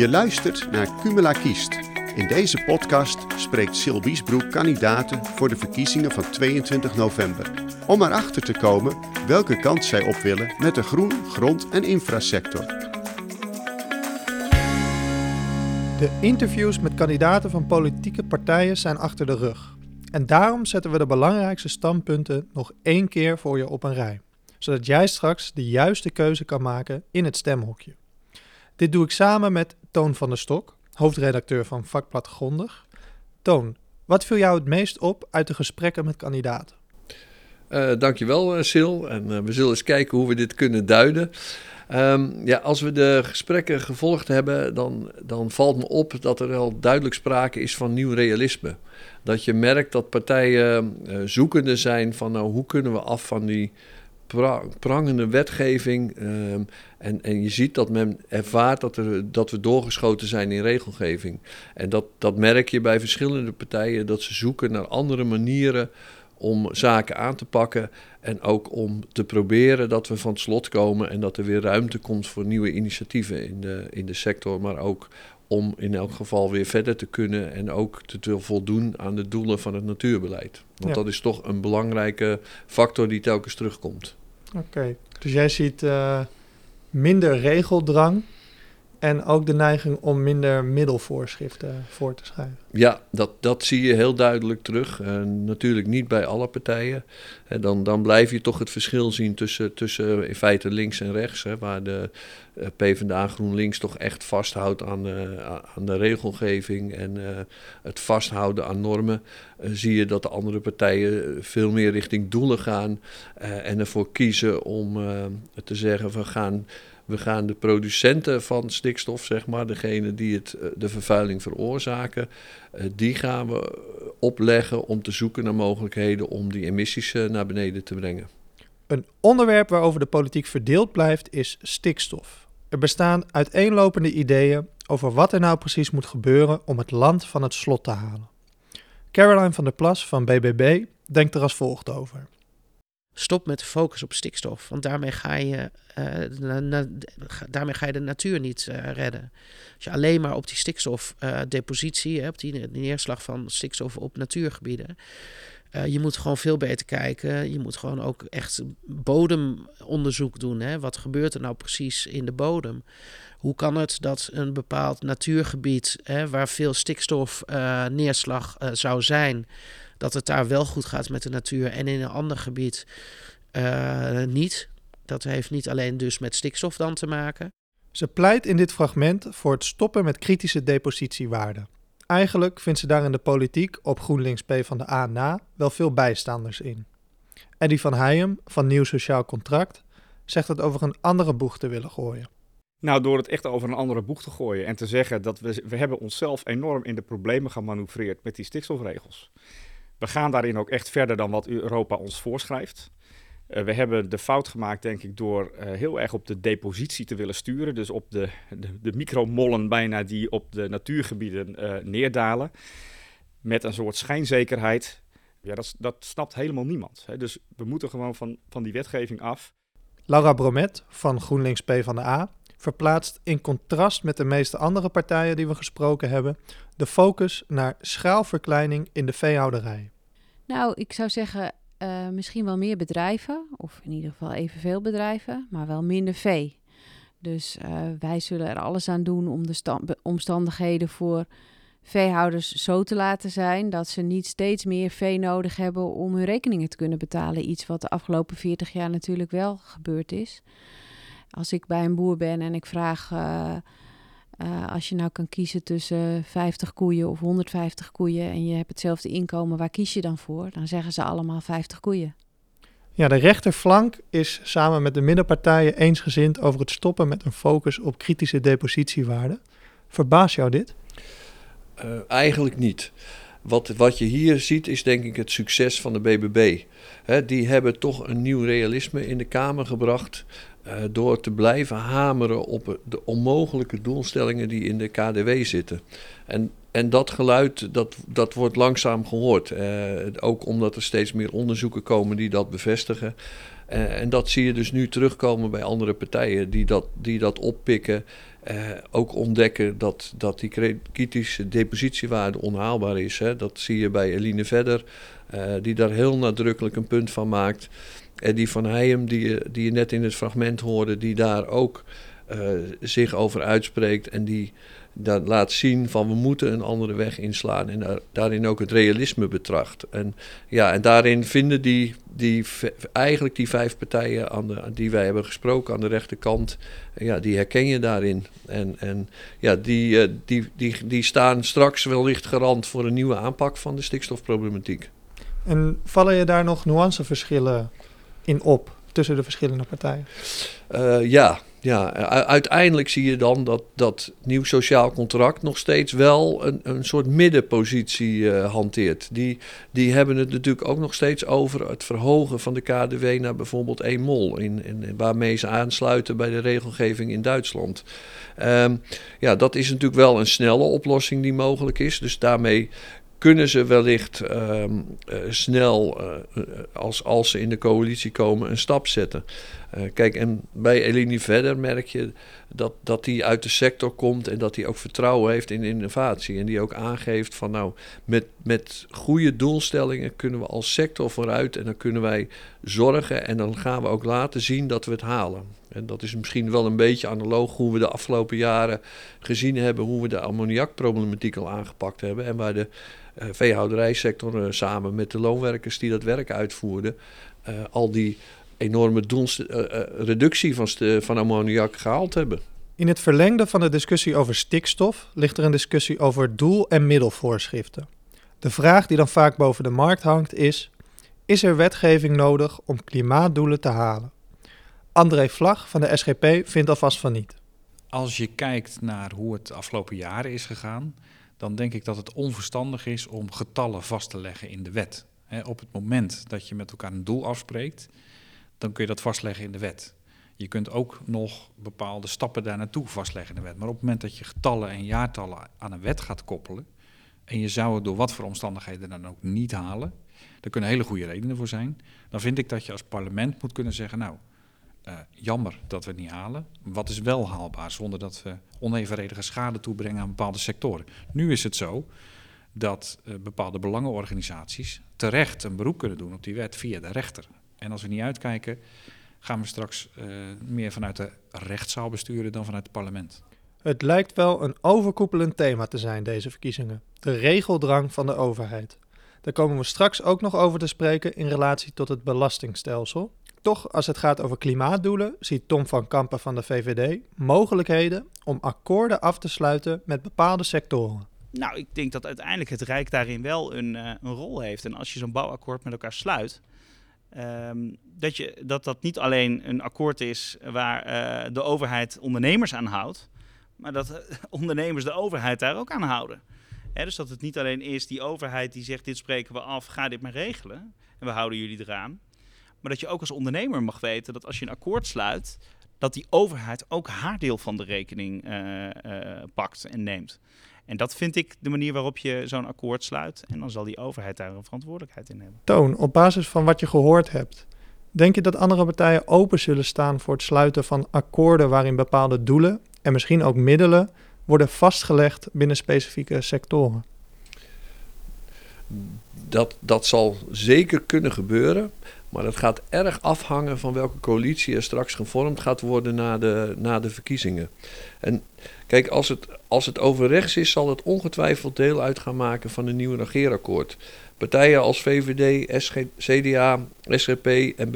Je luistert naar Cumula Kiest. In deze podcast spreekt Sil Wiesbroek kandidaten voor de verkiezingen van 22 november. Om erachter te komen welke kant zij op willen met de groen, grond en infrasector. De interviews met kandidaten van politieke partijen zijn achter de rug. En daarom zetten we de belangrijkste standpunten nog één keer voor je op een rij. Zodat jij straks de juiste keuze kan maken in het stemhokje. Dit doe ik samen met Toon van der Stok, hoofdredacteur van Vakblad Grondig. Toon, wat viel jou het meest op uit de gesprekken met kandidaten? Uh, dankjewel, uh, Sil. En uh, we zullen eens kijken hoe we dit kunnen duiden. Um, ja, als we de gesprekken gevolgd hebben, dan, dan valt me op dat er wel duidelijk sprake is van nieuw realisme. Dat je merkt dat partijen zoekende zijn van nou, hoe kunnen we af van die prangende wetgeving. Um, en, en je ziet dat men ervaart dat, er, dat we doorgeschoten zijn in regelgeving. En dat, dat merk je bij verschillende partijen, dat ze zoeken naar andere manieren om zaken aan te pakken. En ook om te proberen dat we van het slot komen en dat er weer ruimte komt voor nieuwe initiatieven in de, in de sector. Maar ook om in elk geval weer verder te kunnen en ook te voldoen aan de doelen van het natuurbeleid. Want dat is toch een belangrijke factor die telkens terugkomt. Oké, dus jij ziet uh, minder regeldrang en ook de neiging om minder middelvoorschriften voor te schrijven. Ja, dat, dat zie je heel duidelijk terug. Uh, natuurlijk niet bij alle partijen. Dan, dan blijf je toch het verschil zien tussen, tussen in feite links en rechts. Hè, waar de uh, PvdA GroenLinks toch echt vasthoudt aan, uh, aan de regelgeving en het vasthouden aan normen. zie je dat de andere partijen veel meer richting doelen gaan. en ervoor kiezen om te zeggen: we gaan we gaan de producenten van stikstof, zeg maar, degene die het, eh, de vervuiling veroorzaken, eh, die gaan we opleggen om te zoeken naar mogelijkheden om die emissies eh, naar beneden te brengen. Een onderwerp waarover de politiek verdeeld blijft is stikstof. Er bestaan uiteenlopende ideeën over wat er nou precies moet gebeuren om het land van het slot te halen. Caroline van der Plas van BBB denkt er als volgt over. Stop met de focus op stikstof, want daarmee ga je, uh, daarmee ga je de natuur niet uh, redden. Als je alleen maar op die stikstofdepositie, uh, op die neerslag van stikstof op natuurgebieden, je moet gewoon veel beter kijken. Je moet gewoon ook echt bodemonderzoek doen. Hè? Wat gebeurt er nou precies in de bodem? Hoe kan het dat een bepaald natuurgebied, hè, waar veel stikstofneerslag zou zijn, dat het daar wel goed gaat met de natuur en in een ander gebied uh, niet. Dat heeft niet alleen dus met stikstof dan te maken. Ze pleit in dit fragment voor het stoppen met kritische depositiewaarden. Eigenlijk vindt ze daar in de politiek op GroenLinks P van de A na wel veel bijstanders in. Eddie van Heijem van Nieuw Sociaal Contract zegt het over een andere boeg te willen gooien. Nou, door het echt over een andere boeg te gooien en te zeggen dat we, we hebben onszelf enorm in de problemen gemanoeuvreerd met die stikstofregels. We gaan daarin ook echt verder dan wat Europa ons voorschrijft. Uh, we hebben de fout gemaakt, denk ik, door uh, heel erg op de depositie te willen sturen. Dus op de, de, de micromollen bijna die op de natuurgebieden uh, neerdalen. Met een soort schijnzekerheid. Ja, dat, dat snapt helemaal niemand. Hè. Dus we moeten gewoon van, van die wetgeving af. Laura Bromet van GroenLinks P van de A verplaatst in contrast met de meeste andere partijen die we gesproken hebben de focus naar schaalverkleining in de veehouderij. Nou, ik zou zeggen uh, misschien wel meer bedrijven, of in ieder geval evenveel bedrijven, maar wel minder vee. Dus uh, wij zullen er alles aan doen om de omstandigheden voor veehouders zo te laten zijn dat ze niet steeds meer vee nodig hebben om hun rekeningen te kunnen betalen. Iets wat de afgelopen 40 jaar natuurlijk wel gebeurd is. Als ik bij een boer ben en ik vraag. Uh, uh, als je nou kan kiezen tussen 50 koeien of 150 koeien en je hebt hetzelfde inkomen, waar kies je dan voor? Dan zeggen ze allemaal 50 koeien. Ja, de rechterflank is samen met de middenpartijen eensgezind over het stoppen met een focus op kritische depositiewaarden. Verbaast jou dit? Uh, eigenlijk niet. Wat, wat je hier ziet is denk ik het succes van de BBB. He, die hebben toch een nieuw realisme in de Kamer gebracht. Uh, door te blijven hameren op de onmogelijke doelstellingen die in de KDW zitten. En en dat geluid, dat, dat wordt langzaam gehoord. ook omdat er steeds meer onderzoeken komen die dat bevestigen. en dat zie je dus nu terugkomen bij andere partijen die dat, die dat oppikken. ook ontdekken dat, dat die kritische depositiewaarde onhaalbaar is. Hè. Dat zie je bij Eline Vedder, die daar heel nadrukkelijk een punt van maakt. En die van Heijem, die die je net in het fragment hoorde, die daar ook uh, zich over uitspreekt. En die dat laat zien van we moeten een andere weg inslaan. En daar, daarin ook het realisme betracht. En, ja, en daarin vinden die, die, eigenlijk die vijf partijen aan de, die wij hebben gesproken aan de rechterkant, ja, die herken je daarin. En, en ja, die, uh, die, die, die staan straks wellicht garant voor een nieuwe aanpak van de stikstofproblematiek. En vallen je daar nog nuanceverschillen in op tussen de verschillende partijen? Uh, ja, ja, uiteindelijk zie je dan dat dat nieuw sociaal contract nog steeds wel een, een soort middenpositie uh, hanteert. Die, die hebben het natuurlijk ook nog steeds over het verhogen van de KDW naar bijvoorbeeld 1 mol, in, in, waarmee ze aansluiten bij de regelgeving in Duitsland. Um, ja, dat is natuurlijk wel een snelle oplossing die mogelijk is. Dus daarmee kunnen ze wellicht ehm, eh, snel, uh, als, als ze in de coalitie komen, een stap zetten. Kijk, en bij Elini Verder merk je dat, dat die uit de sector komt en dat hij ook vertrouwen heeft in innovatie. En die ook aangeeft van nou, met, met goede doelstellingen kunnen we als sector vooruit en dan kunnen wij zorgen en dan gaan we ook laten zien dat we het halen. En dat is misschien wel een beetje analoog hoe we de afgelopen jaren gezien hebben hoe we de ammoniakproblematiek al aangepakt hebben en waar de uh, veehouderijsector uh, samen met de loonwerkers die dat werk uitvoerden, al die enorme reductie van, van ammoniak gehaald hebben. In het verlengde van de discussie over stikstof ligt er een discussie over doel- en middelvoorschriften. De vraag die dan vaak boven de markt hangt is: is er wetgeving nodig om klimaatdoelen te halen? André Vlag van de SGP vindt alvast van niet. Als je kijkt naar hoe het de afgelopen jaren is gegaan, dan denk ik dat het onverstandig is om getallen vast te leggen in de wet. op het moment dat je met elkaar een doel afspreekt, dan kun je dat vastleggen in de wet. Je kunt ook nog bepaalde stappen daar naartoe vastleggen in de wet. Maar op het moment dat je getallen en jaartallen aan een wet gaat koppelen, en je zou het door wat voor omstandigheden dan ook niet halen, daar kunnen hele goede redenen voor zijn, dan vind ik dat je als parlement moet kunnen zeggen, nou, uh, jammer dat we het niet halen. Wat is wel haalbaar zonder dat we onevenredige schade toebrengen aan bepaalde sectoren? Nu is het zo dat uh, bepaalde belangenorganisaties terecht een beroep kunnen doen op die wet via de rechter. En als we niet uitkijken, gaan we straks uh, meer vanuit de rechtszaal besturen dan vanuit het parlement. Het lijkt wel een overkoepelend thema te zijn, deze verkiezingen. De regeldrang van de overheid. Daar komen we straks ook nog over te spreken in relatie tot het belastingstelsel. Toch, als het gaat over klimaatdoelen, ziet Tom van Kampen van de VVD mogelijkheden om akkoorden af te sluiten met bepaalde sectoren. Nou, ik denk dat uiteindelijk het Rijk daarin wel een, uh, een rol heeft. En als je zo'n bouwakkoord met elkaar sluit, um, dat, je, dat dat niet alleen een akkoord is waar uh, de overheid ondernemers aan houdt, maar dat ondernemers de overheid daar ook aan houden. Hè, dus dat het niet alleen is die overheid die zegt: dit spreken we af, ga dit maar regelen. En we houden jullie eraan. Maar dat je ook als ondernemer mag weten dat als je een akkoord sluit, dat die overheid ook haar deel van de rekening uh, pakt en neemt. En dat vind ik de manier waarop je zo'n akkoord sluit. En dan zal die overheid daar een verantwoordelijkheid in hebben. Toon, op basis van wat je gehoord hebt, denk je dat andere partijen open zullen staan voor het sluiten van akkoorden waarin bepaalde doelen en misschien ook middelen worden vastgelegd binnen specifieke sectoren? Dat, dat zal zeker kunnen gebeuren. Maar dat gaat erg afhangen van welke coalitie er straks gevormd gaat worden na de, na de verkiezingen. En kijk, als het, als het over rechts is, zal het ongetwijfeld deel uit gaan maken van een nieuw regeerakkoord. Partijen als VVD, CDA, SGP en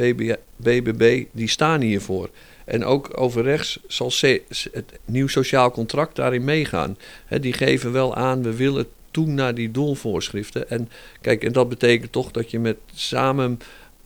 BBB, die staan hiervoor. En ook over rechts zal het nieuw sociaal contract daarin meegaan. die geven wel aan, we willen toe naar die doelvoorschriften. En kijk, en dat betekent toch dat je met samen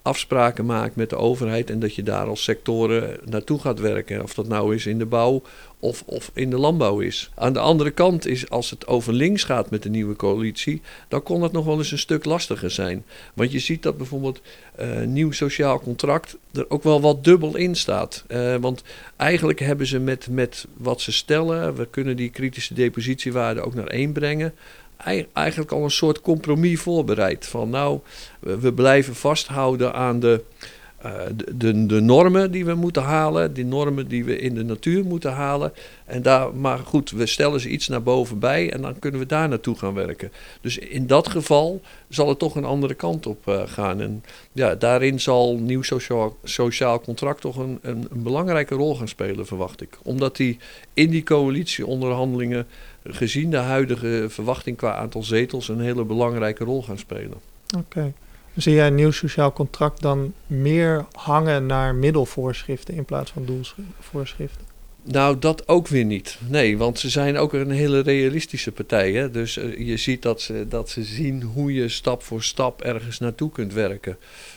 afspraken maakt met de overheid en dat je daar als sectoren naartoe gaat werken. Of dat nou is in de bouw of, of in de landbouw is. Aan de andere kant is als het over links gaat met de nieuwe coalitie, dan kon dat nog wel eens een stuk lastiger zijn. Want je ziet dat bijvoorbeeld uh, nieuw sociaal contract er ook wel wat dubbel in staat. Uh, want eigenlijk hebben ze met, met wat ze stellen, we kunnen die kritische depositiewaarde ook naar één brengen eigenlijk al een soort compromis voorbereid. Van nou, we blijven vasthouden aan de, uh, de, de, normen die we moeten halen, die normen die we in de natuur moeten halen. En daar, maar goed, we stellen ze iets naar boven bij en dan kunnen we daar naartoe gaan werken. Dus in dat geval zal het toch een andere kant op uh, gaan. En ja, daarin zal nieuw sociaal, sociaal contract toch een, een belangrijke rol gaan spelen, verwacht ik. Omdat die in die coalitieonderhandelingen gezien de huidige verwachting qua aantal zetels een hele belangrijke rol gaan spelen. Oké. Zie jij een nieuw sociaal contract dan meer hangen naar middelvoorschriften in plaats van doelvoorschriften? Nou, dat ook weer niet. Nee, want ze zijn ook een hele realistische partij. Dus uh, je ziet dat ze, dat ze zien hoe je stap voor stap ergens naartoe kunt werken.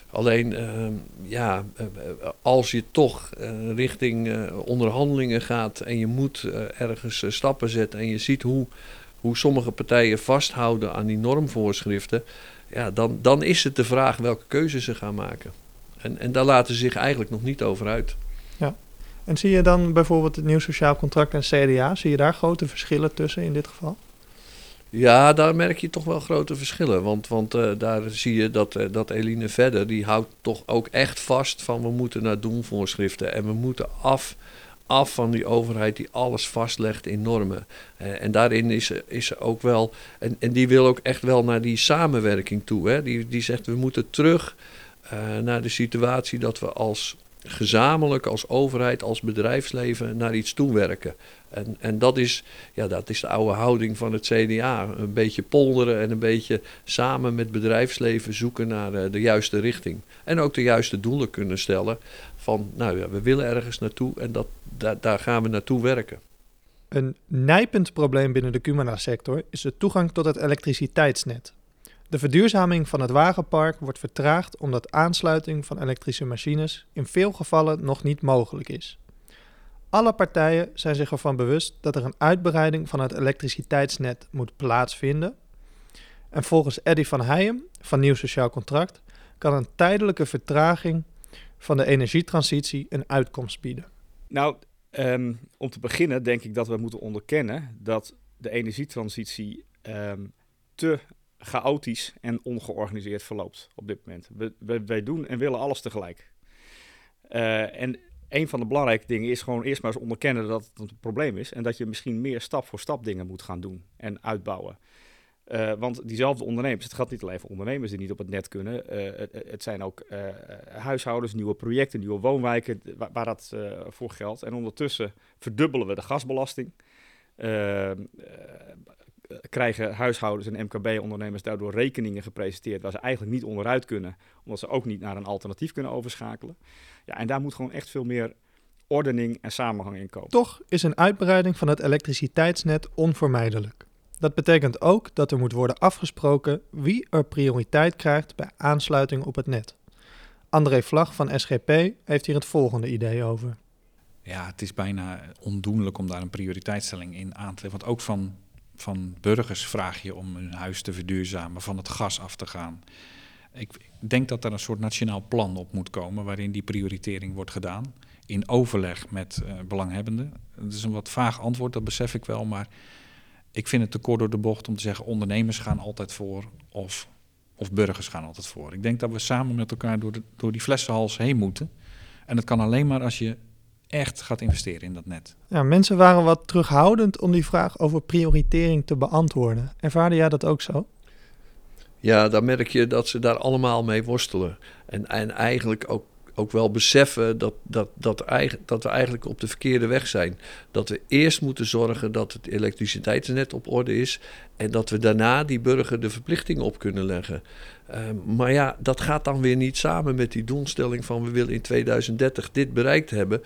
Alleen, uh, ja, uh, als je toch richting onderhandelingen gaat en je moet ergens stappen zetten en je ziet hoe, hoe sommige partijen vasthouden aan die normvoorschriften, ja, dan, dan is het de vraag welke keuze ze gaan maken. En, en daar laten ze zich eigenlijk nog niet over uit. Ja. En zie je dan bijvoorbeeld het nieuw sociaal contract en CDA, zie je daar grote verschillen tussen in dit geval? Ja, daar merk je toch wel grote verschillen. Want, want uh, daar zie je dat, uh, dat Eline verder, die houdt toch ook echt vast van we moeten naar doelvoorschriften. En we moeten af, af van die overheid die alles vastlegt in normen. Uh, en daarin is is ze ook wel, en, en die wil ook echt wel naar die samenwerking toe. Hè. Die, die zegt we moeten terug naar de situatie dat we als gezamenlijk als overheid, als bedrijfsleven naar iets toe werken. En, en dat, is, ja, dat is de oude houding van het CDA. Een beetje polderen en een beetje samen met bedrijfsleven zoeken naar uh, de juiste richting. En ook de juiste doelen kunnen stellen van, nou ja, we willen ergens naartoe en dat, daar, daar gaan we naartoe werken. Een nijpend probleem binnen de Cumana-sector is de toegang tot het elektriciteitsnet. De verduurzaming van het wagenpark wordt vertraagd omdat aansluiting van elektrische machines in veel gevallen nog niet mogelijk is. Alle partijen zijn zich ervan bewust dat er een uitbreiding van het elektriciteitsnet moet plaatsvinden. En volgens Eddy van Heijem van Nieuw Sociaal Contract kan een tijdelijke vertraging van de energietransitie een uitkomst bieden. Nou, um, om te beginnen denk ik dat we moeten onderkennen dat de energietransitie um, te chaotisch en ongeorganiseerd verloopt op dit moment. We, wij doen en willen alles tegelijk. Uh, en een van de belangrijke dingen is gewoon eerst maar eens onderkennen dat het een probleem is. En dat je misschien meer stap voor stap dingen moet gaan doen en uitbouwen. Uh, want diezelfde ondernemers, het gaat niet alleen voor ondernemers die niet op het net kunnen. Uh, het, zijn ook uh, huishoudens, nieuwe projecten, nieuwe woonwijken waar, waar dat voor geldt. En ondertussen verdubbelen we de gasbelasting krijgen huishoudens en MKB-ondernemers daardoor rekeningen gepresenteerd waar ze eigenlijk niet onderuit kunnen, omdat ze ook niet naar een alternatief kunnen overschakelen. Ja, en daar moet gewoon echt veel meer ordening en samenhang in komen. Toch is een uitbreiding van het elektriciteitsnet onvermijdelijk. Dat betekent ook dat er moet worden afgesproken wie er prioriteit krijgt bij aansluiting op het net. André Vlag van SGP heeft hier het volgende idee over. Ja, het is bijna ondoenlijk om daar een prioriteitsstelling in aan te leggen. Want ook van van burgers vraag je om hun huis te verduurzamen, van het gas af te gaan. Ik denk dat er een soort nationaal plan op moet komen waarin die prioritering wordt gedaan. In overleg met uh, belanghebbenden. Dat is een wat vaag antwoord, dat besef ik wel. Maar ik vind het te kort door de bocht om te zeggen: ondernemers gaan altijd voor of, of burgers gaan altijd voor. Ik denk dat we samen met elkaar door, door die flessenhals heen moeten. En dat kan alleen maar als je echt gaat investeren in dat net. Ja, mensen waren wat terughoudend om die vraag over prioritering te beantwoorden. Ervaarde jij dat ook zo? Ja, dan merk je dat ze daar allemaal mee worstelen. En, en eigenlijk ook, ook wel beseffen dat, dat, dat, dat we eigenlijk op de verkeerde weg zijn. Dat we eerst moeten zorgen dat het elektriciteitsnet op orde is. En dat we daarna die burger de verplichtingen op kunnen leggen. Uh, maar ja, dat gaat dan weer niet samen met die doelstelling van we willen in 2030 dit bereikt hebben.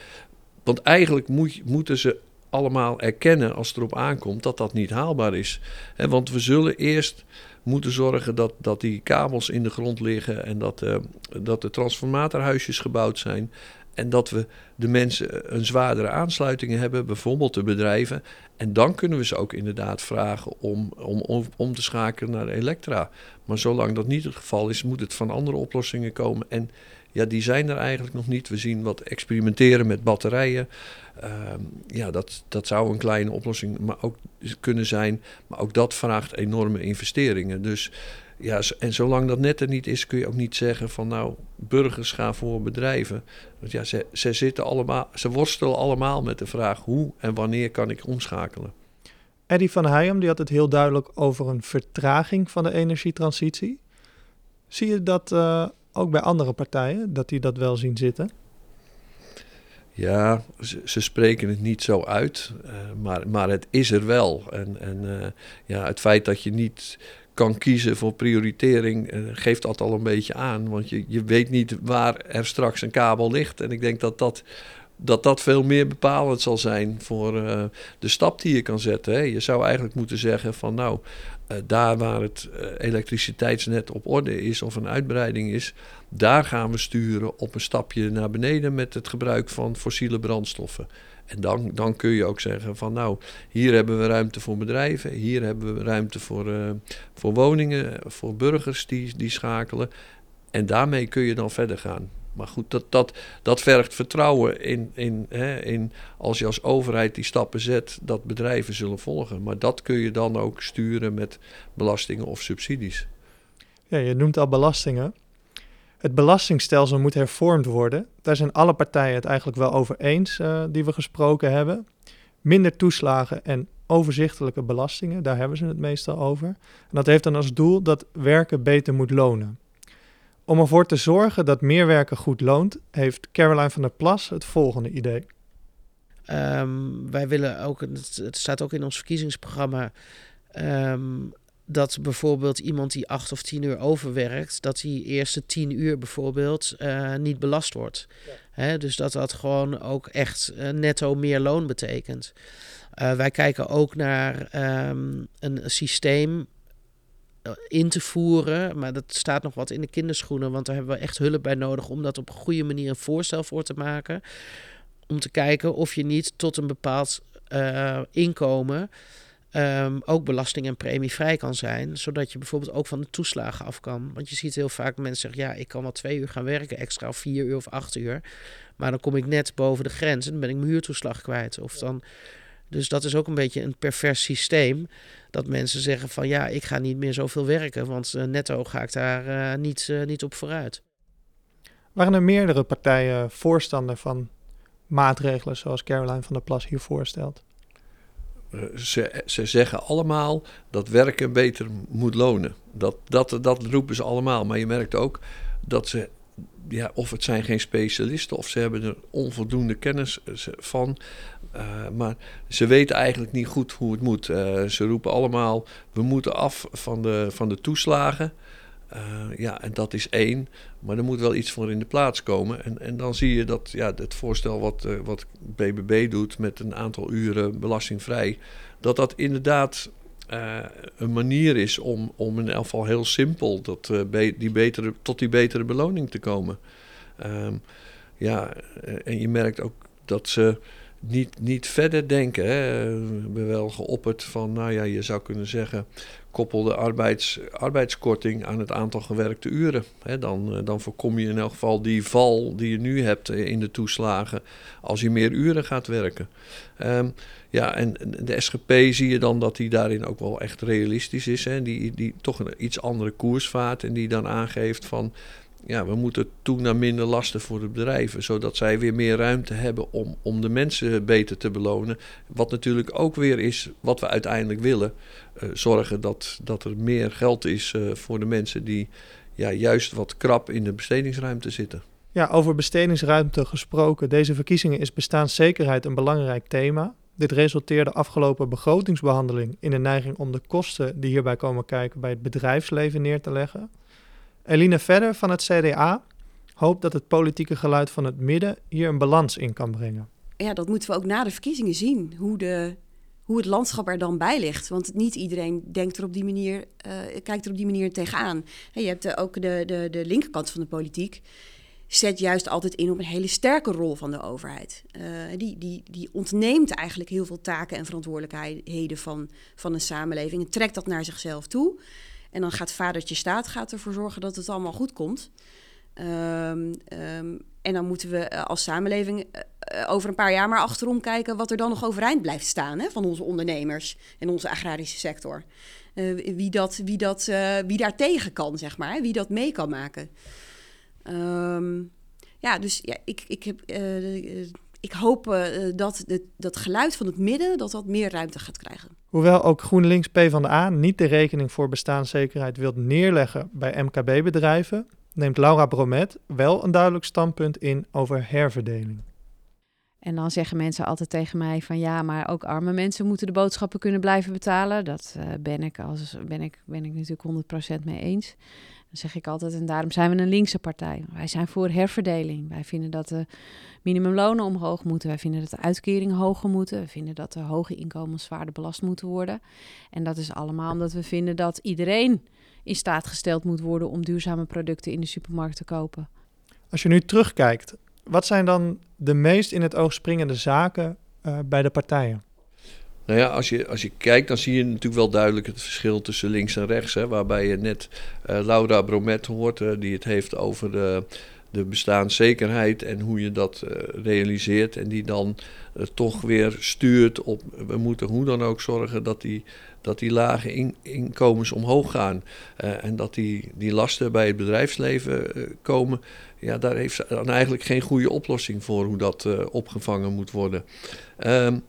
Want eigenlijk moet, moeten ze allemaal erkennen als het erop aankomt dat dat niet haalbaar is. Want we zullen eerst moeten zorgen dat, dat die kabels in de grond liggen en dat, uh, dat de transformatorhuisjes gebouwd zijn. En dat we de mensen een zwaardere aansluitingen hebben, bijvoorbeeld de bedrijven. En dan kunnen we ze ook inderdaad vragen om, om, om, om te schakelen naar elektra. Maar zolang dat niet het geval is, moet het van andere oplossingen komen. En ja, die zijn er eigenlijk nog niet. We zien wat experimenteren met batterijen. Ehm, ja, dat, dat zou een kleine oplossing maar ook kunnen zijn. Maar ook dat vraagt enorme investeringen. Dus ja, en zolang dat net er niet is, kun je ook niet zeggen van nou, burgers gaan voor bedrijven. Want ja, ze, ze, zitten allemaal, ze worstelen allemaal met de vraag hoe en wanneer kan ik omschakelen. Eddie van Heijem die had het heel duidelijk over een vertraging van de energietransitie. Zie je dat uh, ook bij andere partijen, dat die dat wel zien zitten? Ja, ze, spreken het niet zo uit, uh, maar, maar het is er wel. En, en uh, ja, het feit dat je niet kan kiezen voor prioritering, uh, geeft dat al een beetje aan. Want je, je weet niet waar er straks een kabel ligt. En ik denk dat dat, dat, dat veel meer bepalend zal zijn voor de stap die je kan zetten. Hè. Je zou eigenlijk moeten zeggen van nou, uh, daar waar het uh, elektriciteitsnet op orde is of een uitbreiding is, daar gaan we sturen op een stapje naar beneden met het gebruik van fossiele brandstoffen. En dan, dan kun je ook zeggen van nou, hier hebben we ruimte voor bedrijven, hier hebben we ruimte voor, uh, voor woningen, voor burgers die, die schakelen. En daarmee kun je dan verder gaan. Maar goed, dat, dat, dat vergt vertrouwen in, in, hè, in als je als overheid die stappen zet, dat bedrijven zullen volgen. Maar dat kun je dan ook sturen met belastingen of subsidies. Ja, je noemt al belastingen. Het belastingstelsel moet hervormd worden. Daar zijn alle partijen het eigenlijk wel over eens uh, die we gesproken hebben. Minder toeslagen en overzichtelijke belastingen, daar hebben ze het meestal over. En dat heeft dan als doel dat werken beter moet lonen. Om ervoor te zorgen dat meer werken goed loont, heeft Caroline van der Plas het volgende idee. Um, wij willen ook, het staat ook in ons verkiezingsprogramma, um, dat bijvoorbeeld iemand die acht of tien uur overwerkt, dat die eerste tien uur bijvoorbeeld uh, niet belast wordt. Ja. Dus dat dat gewoon ook echt uh, netto meer loon betekent. Uh, wij kijken ook naar um, een systeem in te voeren. Maar dat staat nog wat in de kinderschoenen, want daar hebben we echt hulp bij nodig om dat op een goede manier een voorstel voor te maken. Om te kijken of je niet tot een bepaald uh, inkomen um, ook belasting en premievrij kan zijn. Zodat je bijvoorbeeld ook van de toeslagen af kan. Want je ziet heel vaak mensen zeggen, ja, ik kan wel twee uur gaan werken extra, of vier uur of acht uur. Maar dan kom ik net boven de grens en dan ben ik mijn huurtoeslag kwijt. Of dan... Dus dat is ook een beetje een pervers systeem. Dat mensen zeggen van ja, ik ga niet meer zoveel werken, want uh, netto ga ik daar uh, niet, uh, niet op vooruit. Waren er meerdere partijen voorstander van maatregelen zoals Caroline van der Plas hier voorstelt? Ze, ze zeggen allemaal dat werken beter moet lonen. Dat, dat, dat roepen ze allemaal. Maar je merkt ook dat ze ja, of het zijn geen specialisten of ze hebben er onvoldoende kennis van. Uh, maar ze weten eigenlijk niet goed hoe het moet. Uh, ze roepen allemaal, we moeten af van de, van de toeslagen. Uh, ja, en dat is één. Maar er moet wel iets voor in de plaats komen. En, en dan zie je dat ja, het voorstel wat, wat BBB doet met een aantal uren belastingvrij... dat dat inderdaad een manier is om, om in elk geval heel simpel dat, die betere, tot die betere beloning te komen. Um, ja, en je merkt ook dat ze niet, niet verder denken. Hè. We hebben wel geopperd van, nou ja, je zou kunnen zeggen, koppel de arbeids, arbeidskorting aan het aantal gewerkte uren. Hè. Dan, dan voorkom je in elk geval die val die je nu hebt in de toeslagen als je meer uren gaat werken. Um, ja, en de SGP zie je dan dat die daarin ook wel echt realistisch is. Hè. Die, die toch een iets andere koers vaart en die dan aangeeft van ja, we moeten toe naar minder lasten voor de bedrijven, zodat zij weer meer ruimte hebben om, om de mensen beter te belonen. Wat natuurlijk ook weer is wat we uiteindelijk willen: uh, zorgen dat, dat er meer geld is uh, voor de mensen die ja, juist wat krap in de bestedingsruimte zitten. Ja, over bestedingsruimte gesproken. Deze verkiezingen is bestaanszekerheid een belangrijk thema. Dit resulteerde afgelopen begrotingsbehandeling in de neiging om de kosten die hierbij komen kijken bij het bedrijfsleven neer te leggen. Eline Verder van het CDA hoopt dat het politieke geluid van het midden hier een balans in kan brengen. ja, dat moeten we ook na de verkiezingen zien. Hoe, de, hoe het landschap er dan bij ligt. Want niet iedereen denkt er op die manier, uh, kijkt er op die manier tegenaan. En je hebt ook de, de, de linkerkant van de politiek zet juist altijd in op een hele sterke rol van de overheid. Uh, die, die, die ontneemt eigenlijk heel veel taken en verantwoordelijkheden van, van een samenleving en trekt dat naar zichzelf toe. En dan gaat vadertje staat gaat ervoor zorgen dat het allemaal goed komt. Um, um, en dan moeten we uh, als samenleving uh, over een paar jaar maar achterom kijken wat er dan nog overeind blijft staan hè, van onze ondernemers en onze agrarische sector. wie, dat, wie, dat, wie daar tegen kan, zeg maar, wie dat mee kan maken. Um, ja, dus ja, ik, ik, heb, ik hoop dat de, dat geluid van het midden dat dat meer ruimte gaat krijgen. Hoewel ook GroenLinks PvdA niet de rekening voor bestaanszekerheid wilt neerleggen bij MKB-bedrijven, neemt Laura Bromet wel een duidelijk standpunt in over herverdeling. En dan zeggen mensen altijd tegen mij van ja, maar ook arme mensen moeten de boodschappen kunnen blijven betalen. Dat uh, ben, ik als, ben, ik, ben ik natuurlijk 100% mee eens zeg ik altijd, en daarom zijn we een linkse partij. Wij zijn voor herverdeling. Wij vinden dat de minimumlonen omhoog moeten. Wij vinden dat de uitkeringen hoger moeten. We vinden dat de hoge inkomens zwaarder belast moeten worden. En dat is allemaal omdat we vinden dat iedereen in staat gesteld moet worden om duurzame producten in de supermarkt te kopen. Als je nu terugkijkt, wat zijn dan de meest in het oog springende zaken uh, bij de partijen? Nou ja, als je, als je kijkt, dan zie je natuurlijk wel duidelijk het verschil tussen links en rechts. Hè, waarbij je net uh, Laura Bromet hoort, uh, die het heeft over de, de bestaanszekerheid en hoe je dat realiseert. En die dan toch weer stuurt op, we moeten hoe dan ook zorgen dat die, dat die lage in, inkomens omhoog gaan. en dat die, die lasten bij het bedrijfsleven komen. Ja, daar heeft ze dan eigenlijk geen goede oplossing voor hoe dat opgevangen moet worden. Um,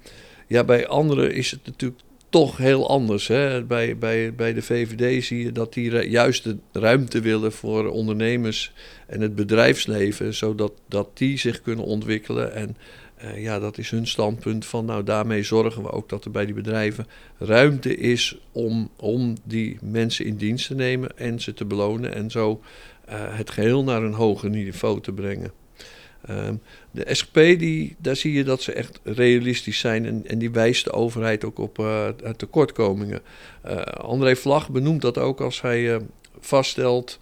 ja, bij anderen is het natuurlijk toch heel anders. Hè? Bij, bij, bij de VVD zie je dat die juist de ruimte willen voor ondernemers en het bedrijfsleven, zodat dat die zich kunnen ontwikkelen. En uh, ja, dat is hun standpunt van, nou daarmee zorgen we ook dat er bij die bedrijven ruimte is om, om die mensen in dienst te nemen en ze te belonen en zo uh, het geheel naar een hoger niveau te brengen. Um, de SGP, die, daar zie je dat ze echt realistisch zijn en, en die wijst de overheid ook op uh, tekortkomingen. André Vlag benoemt dat ook als hij vaststelt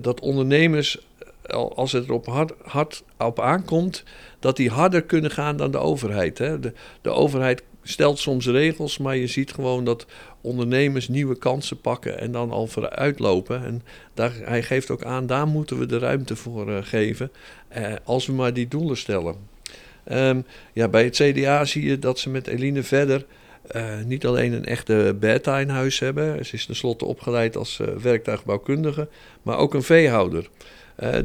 dat ondernemers, als het er op hard, hard op aankomt, dat die harder kunnen gaan dan de overheid. Hè. De, overheid stelt soms regels, maar je ziet gewoon dat ondernemers nieuwe kansen pakken en dan al vooruitlopen. En daar, hij geeft ook aan, daar moeten we de ruimte voor uh, geven, uh, als we maar die doelen stellen. Um, ja, bij het CDA zie je dat ze met Eline verder uh, niet alleen een echte beta in huis hebben. Ze is tenslotte opgeleid als werktuigbouwkundige, maar ook een veehouder.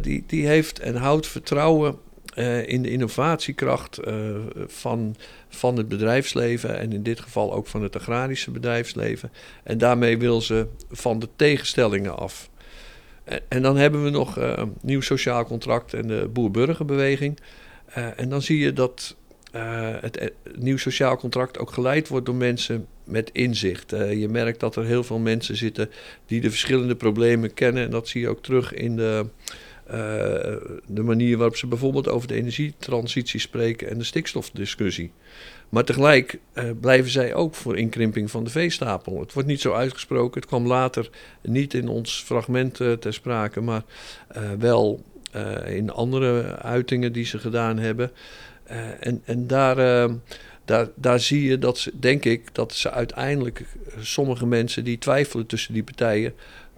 Die, die heeft en houdt vertrouwen uh, in de innovatiekracht uh, van, van het bedrijfsleven en in dit geval ook van het agrarische bedrijfsleven. En daarmee wil ze van de tegenstellingen af. En, en dan hebben we nog uh, nieuw sociaal contract en de boer-burgerbeweging. en dan zie je dat het nieuw sociaal contract ook geleid wordt door mensen met inzicht. je merkt dat er heel veel mensen zitten die de verschillende problemen kennen. En dat zie je ook terug in de de manier waarop ze bijvoorbeeld over de energietransitie spreken en de stikstofdiscussie. Maar tegelijk blijven zij ook voor inkrimping van de veestapel. Het wordt niet zo uitgesproken. Het kwam later niet in ons fragment ter sprake, maar wel in andere uitingen die ze gedaan hebben. En, en daar, daar, daar zie je dat ze, denk ik, dat ze uiteindelijk sommige mensen die twijfelen tussen die partijen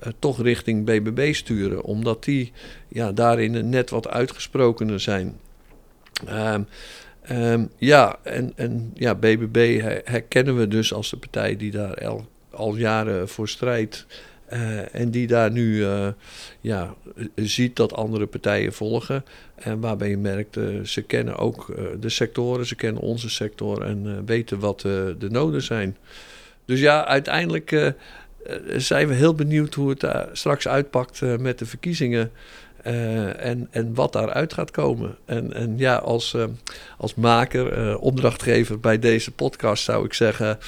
uh, toch richting BBB sturen. Omdat die ja, daarin net wat uitgesprokener zijn. Um, um, ja, en, en ja, BBB herkennen we dus als de partij die daar al, al jaren voor strijdt. Uh, en die daar nu uh, ja, ziet dat andere partijen volgen. En waarbij je merkt, ze kennen ook de sectoren, ze kennen onze sector en weten wat de noden zijn. Dus ja, uiteindelijk zijn we heel benieuwd hoe het uh, straks uitpakt met de verkiezingen. En, en wat daaruit gaat komen. En, en ja, als, als maker, opdrachtgever bij deze podcast zou ik zeggen: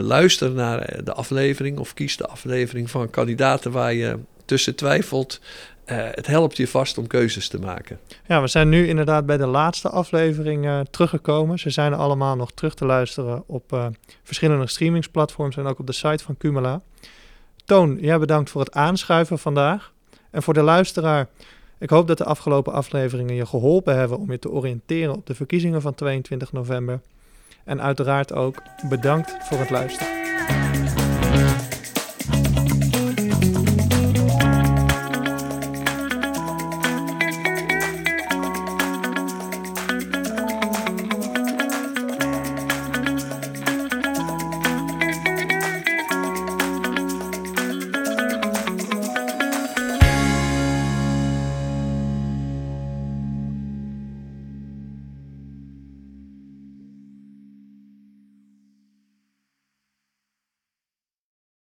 luister naar de aflevering of kies de aflevering van kandidaten waar je tussen twijfelt. eh, het helpt je vast om keuzes te maken. Ja, we zijn nu inderdaad bij de laatste aflevering uh, teruggekomen. Ze zijn allemaal nog terug te luisteren op uh, verschillende streamingsplatforms en ook op de site van Cumula. Toon, jij bedankt voor het aanschuiven vandaag. En voor de luisteraar, ik hoop dat de afgelopen afleveringen je geholpen hebben om je te oriënteren op de verkiezingen van 22 november. En uiteraard ook bedankt voor het luisteren.